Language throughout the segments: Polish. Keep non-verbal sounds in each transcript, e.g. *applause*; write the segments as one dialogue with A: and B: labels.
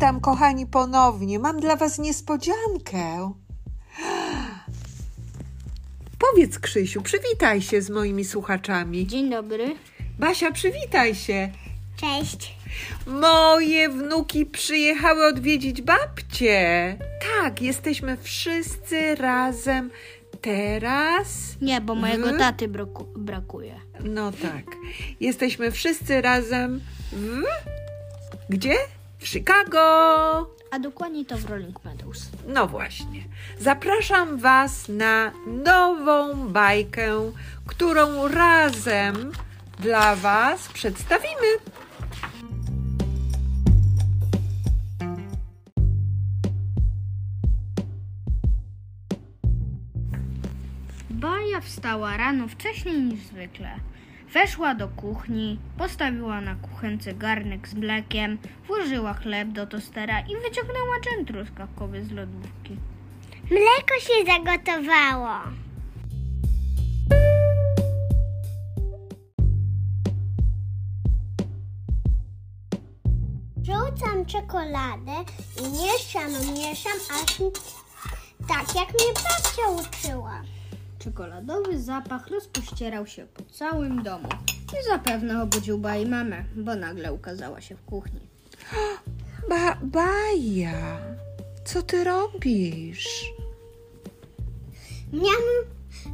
A: Witam, kochani, ponownie. Mam dla Was niespodziankę. *gasps* Powiedz, Krzysiu, przywitaj się z moimi słuchaczami.
B: Dzień dobry.
A: Basia, przywitaj się.
B: Cześć.
A: Moje wnuki przyjechały odwiedzić babcię. Tak, jesteśmy wszyscy razem teraz.
B: Nie, bo mojego
A: W?
B: taty braku- brakuje.
A: No tak. Jesteśmy wszyscy razem w. Gdzie? W Chicago.
B: A dokładnie to w Rolling Meadows.
A: No właśnie. Zapraszam Was na nową bajkę, którą razem dla Was przedstawimy.
B: Baja wstała rano wcześniej niż zwykle. Weszła do kuchni, postawiła na kuchence garnek z mlekiem, włożyła chleb do tostera i wyciągnęła dżem truskawkowy z lodówki.
C: Mleko się zagotowało. Rzucam czekoladę i mieszam, mieszam, aż tak jak mnie babcia uczyła.
B: Czekoladowy zapach rozpościerał się po całym domu i zapewne obudził Baj mamę, bo nagle ukazała się w kuchni. *gasps*
A: Ba, Baja, co ty robisz?
C: Miam,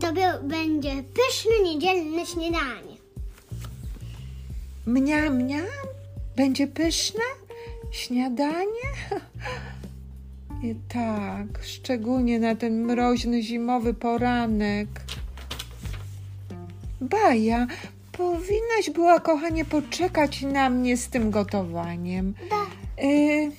C: to będzie pyszne niedzielne śniadanie.
A: Mniam, mniam? Będzie pyszne? Śniadanie? *laughs* I tak, szczególnie na ten mroźny zimowy poranek. Baja, powinnaś była, kochanie, poczekać na mnie z tym gotowaniem. Y,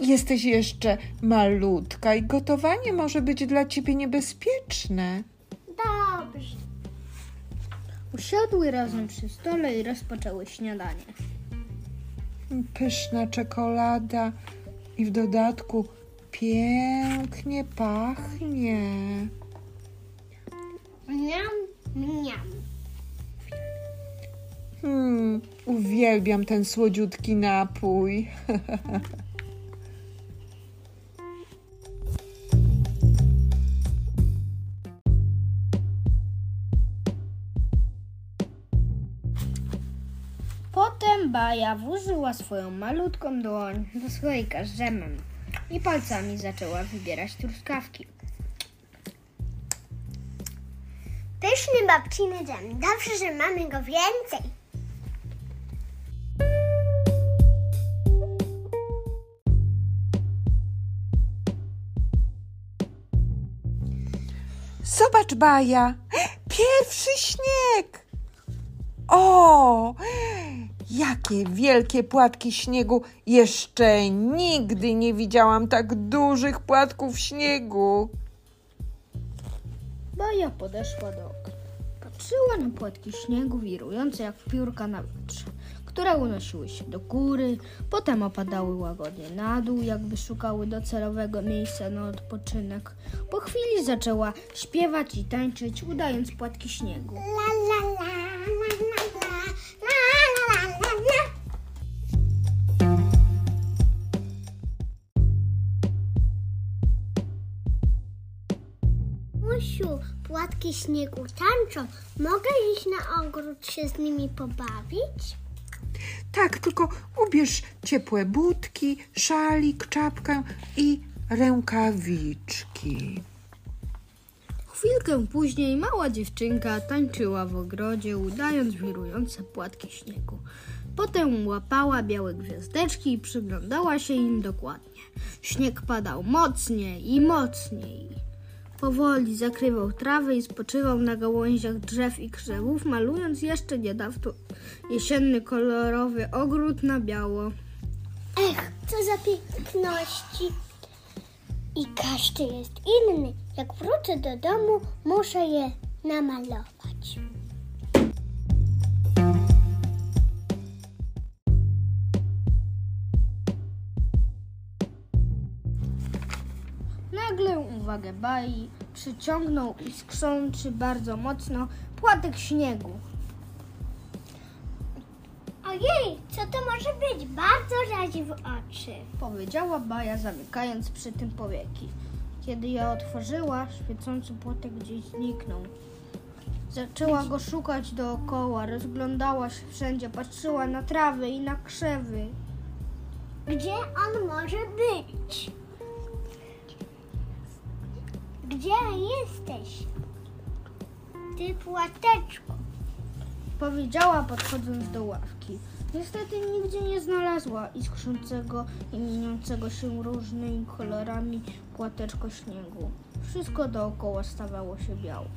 A: jesteś jeszcze malutka i gotowanie może być dla ciebie niebezpieczne.
C: Dobrze.
B: Usiadły razem przy stole i rozpoczęły śniadanie.
A: Pyszna czekolada i w dodatku pięknie pachnie.
C: Miam, miam.
A: Hmm, uwielbiam ten słodziutki napój.
B: Potem Baja włożyła swoją malutką dłoń do słoika z dżemem i palcami zaczęła wybierać truskawki.
C: Pyszny babciny dżem. Dobrze, że mamy go więcej.
A: Zobacz, Baja, pierwszy śnieg. O, jakie wielkie płatki śniegu. Jeszcze nigdy nie widziałam tak dużych płatków śniegu.
B: Baja podeszła do okna. Patrzyła na płatki śniegu wirujące jak piórka na wietrze, które unosiły się do góry, potem opadały łagodnie na dół, jakby szukały docelowego miejsca na odpoczynek. Po chwili zaczęła śpiewać i tańczyć, udając płatki śniegu.
C: La, la płatki śniegu tańczą. Mogę iść na ogród się z nimi pobawić?
A: Tak, tylko ubierz ciepłe budki, szalik, czapkę i rękawiczki.
B: Chwilkę później mała dziewczynka tańczyła w ogrodzie, udając wirujące płatki śniegu. Potem łapała białe gwiazdeczki i przyglądała się im dokładnie. Śnieg padał mocniej i mocniej. Powoli zakrywał trawę i spoczywał na gałęziach drzew i krzewów, malując jeszcze niedawno jesienny kolorowy ogród na biało.
C: Ech, co za piękności. I każdy jest inny. Jak wrócę do domu, muszę je namalować.
B: Nagle uwagę Bai przyciągnął iskrzący bardzo mocno płatek śniegu.
C: Ojej, co to może być? Bardzo razi w oczy.
B: Powiedziała Baja, zamykając przy tym powieki. Kiedy je otworzyła, świecący płotek gdzieś zniknął. Zaczęła go szukać dookoła, rozglądała się wszędzie, patrzyła na trawy i na krzewy.
C: Gdzie on może być? Gdzie jesteś? Ty płateczku.
B: Powiedziała podchodząc do ławki. Niestety nigdzie nie znalazła iskrzącego i mieniącego się różnymi kolorami płateczko śniegu. Wszystko dookoła stawało się białe.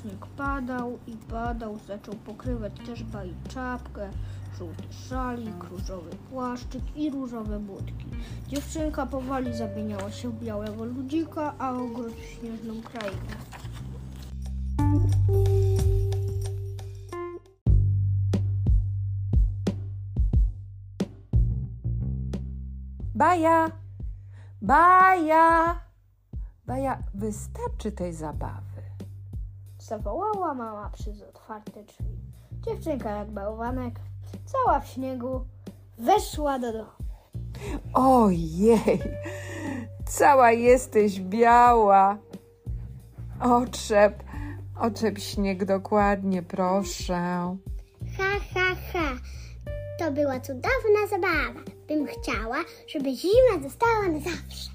B: Śnieg padał i padał, zaczął pokrywać też baj czapkę, żółty szalik, różowy płaszczyk i różowe budki. Dziewczynka powoli zamieniała się w białego ludzika, a ogród w śnieżną krainę.
A: Baja! Baja! Baja, wystarczy tej zabawy.
B: Zawołała mama przez otwarte drzwi. Dziewczynka jak bałwanek, cała w śniegu, weszła do domu.
A: Ojej, cała jesteś biała. Otrzep, otrzep śnieg dokładnie, proszę.
C: Ha, ha, ha. To była cudowna zabawa. Bym chciała, żeby zima została na zawsze.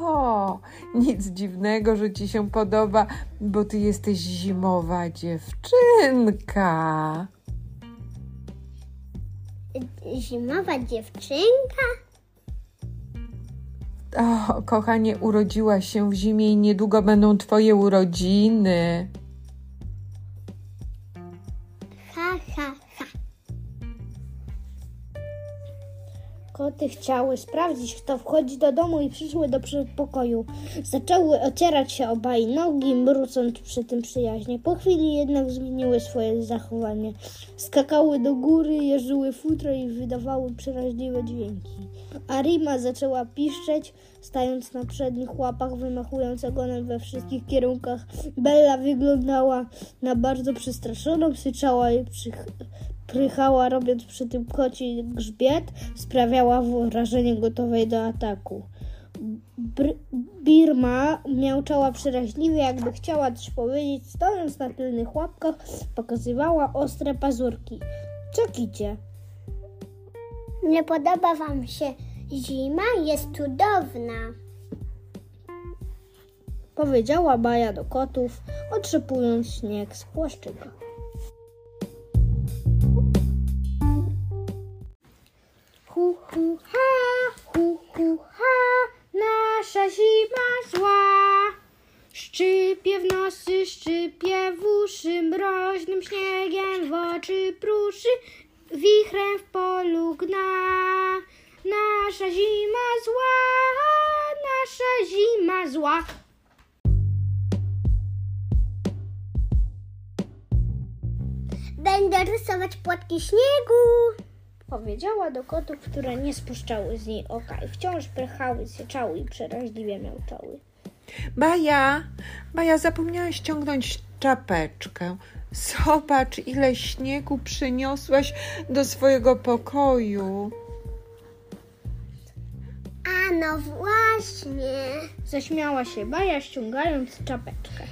A: O, nic dziwnego, że ci się podoba, bo ty jesteś zimowa dziewczynka.
C: Zimowa dziewczynka?
A: O, kochanie, urodziłaś się w zimie i niedługo będą twoje urodziny.
B: Koty chciały sprawdzić, kto wchodzi do domu i przyszły do przedpokoju. Zaczęły ocierać się obaj nogi, mrucąc przy tym przyjaźnie. Po chwili jednak zmieniły swoje zachowanie. Skakały do góry, jeżyły futro i wydawały przeraźliwe dźwięki. Arima zaczęła piszczeć, stając na przednich łapach, wymachując ogonem we wszystkich kierunkach. Bella wyglądała na bardzo przestraszoną, syczała i przych- prychała, robiąc przy tym koci grzbiet, sprawiała wrażenie gotowej do ataku. Br- Birma miauczała przeraźliwie, jakby chciała coś powiedzieć, stojąc na tylnych łapkach, pokazywała ostre pazurki. Co kicie?
C: Nie podoba wam się zima? Jest cudowna.
B: Powiedziała Baja do kotów, otrzepując śnieg z płaszczyka. Hu, hu, ha, hu, hu, ha, nasza zima zła. Szczypie w nosy, szczypie w uszy, mroźnym śniegiem w oczy pruszy, wichrem w polu gna. Nasza zima zła, nasza zima zła.
C: Będę rysować płatki śniegu.
B: Powiedziała do kotów, które nie spuszczały z niej oka i wciąż prychały, syczały i przeraźliwie miauczały.
A: Baja, Baja, zapomniałaś ściągnąć czapeczkę. Zobacz, ile śniegu przyniosłaś do swojego pokoju.
C: A no właśnie.
B: Zaśmiała się Baja, ściągając czapeczkę.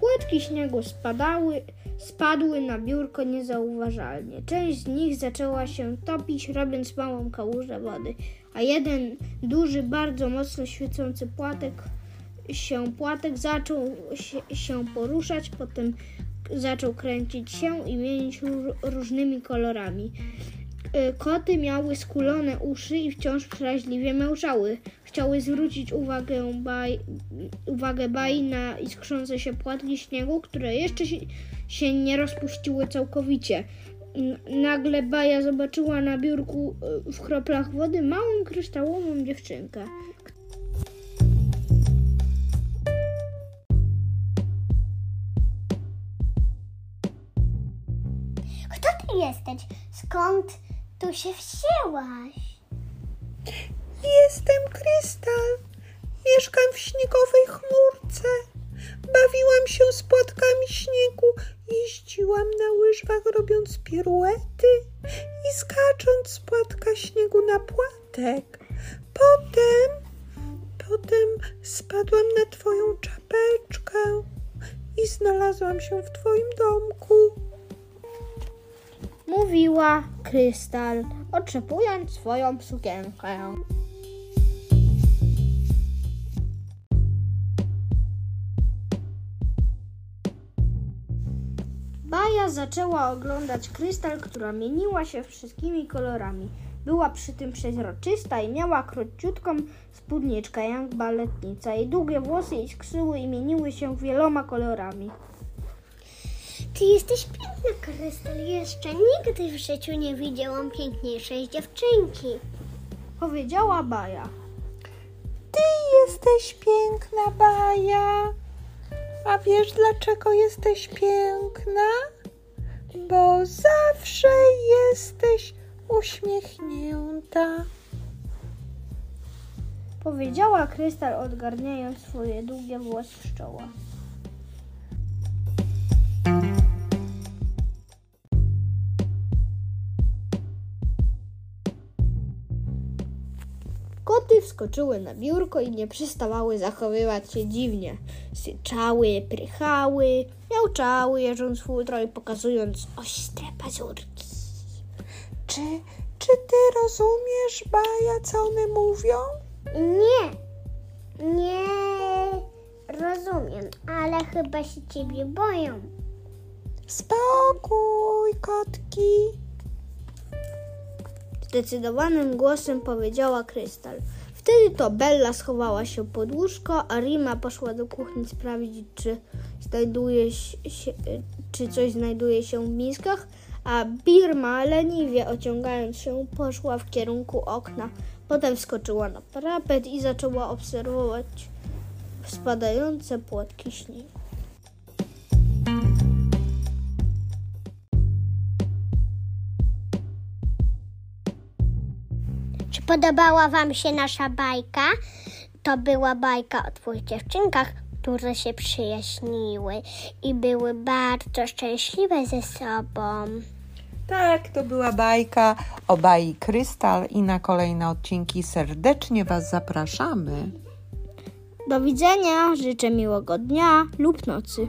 B: Płatki śniegu spadały, spadły na biurko niezauważalnie. Część z nich zaczęła się topić, robiąc małą kałużę wody, a jeden duży, bardzo mocno świecący płatek się płatek zaczął się, poruszać, potem zaczął kręcić się i mienić ró- różnymi kolorami. Y, Koty miały skulone uszy i wciąż przeraźliwie miałczały. Chciały zwrócić uwagę baj, uwagę Bai na iskrzące się płatki śniegu, które jeszcze się, nie rozpuściły całkowicie. Nagle Baja zobaczyła na biurku y, w kroplach wody małą kryształową dziewczynkę.
C: Kto ty jesteś? Skąd tu się wzięłaś?
A: Jestem Krystal. Mieszkam w śniegowej chmurce. Bawiłam się z płatkami śniegu, jeździłam na łyżwach robiąc piruety i skacząc z płatka śniegu na płatek. Potem, potem spadłam na twoją czapeczkę i znalazłam się w twoim domku.
B: Mówiła Krystal, otrzepując swoją sukienkę. Baja zaczęła oglądać krystal, która mieniła się wszystkimi kolorami. Była przy tym przeźroczysta i miała króciutką spódniczkę jak baletnica. Jej długie włosy iskrzyły i mieniły się wieloma kolorami.
C: Ty jesteś piękna, Krystal. Jeszcze nigdy w życiu nie widziałam piękniejszej dziewczynki.
B: Powiedziała Baja.
A: Ty jesteś piękna, Baja. A wiesz, dlaczego jesteś piękna? Bo zawsze jesteś uśmiechnięta.
B: Powiedziała Krystal, odgarniając swoje długie włosy z czoła. Koty wskoczyły na biurko i nie przestawały zachowywać się dziwnie. Syczały, prychały, miauczały, jeżąc futro i pokazując ostre pazurki.
A: Czy, czy ty rozumiesz, Baja, co one mówią?
C: Nie, nie rozumiem, ale chyba się ciebie boją.
A: Spokój, kotki.
B: Zdecydowanym głosem powiedziała Krystal. Wtedy to Bella schowała się pod łóżko, a Rima poszła do kuchni sprawdzić, czy, znajduje się, czy coś znajduje się w miskach, a Birma leniwie ociągając się poszła w kierunku okna. Potem wskoczyła na parapet i zaczęła obserwować spadające płotki śniegu.
C: Podobała Wam się nasza bajka? To była bajka o dwóch dziewczynkach, które się przyjaźniły i były bardzo szczęśliwe ze sobą.
A: Tak, to była bajka o Bai Krystal i na kolejne odcinki serdecznie Was zapraszamy.
B: Do widzenia, życzę miłego dnia lub nocy.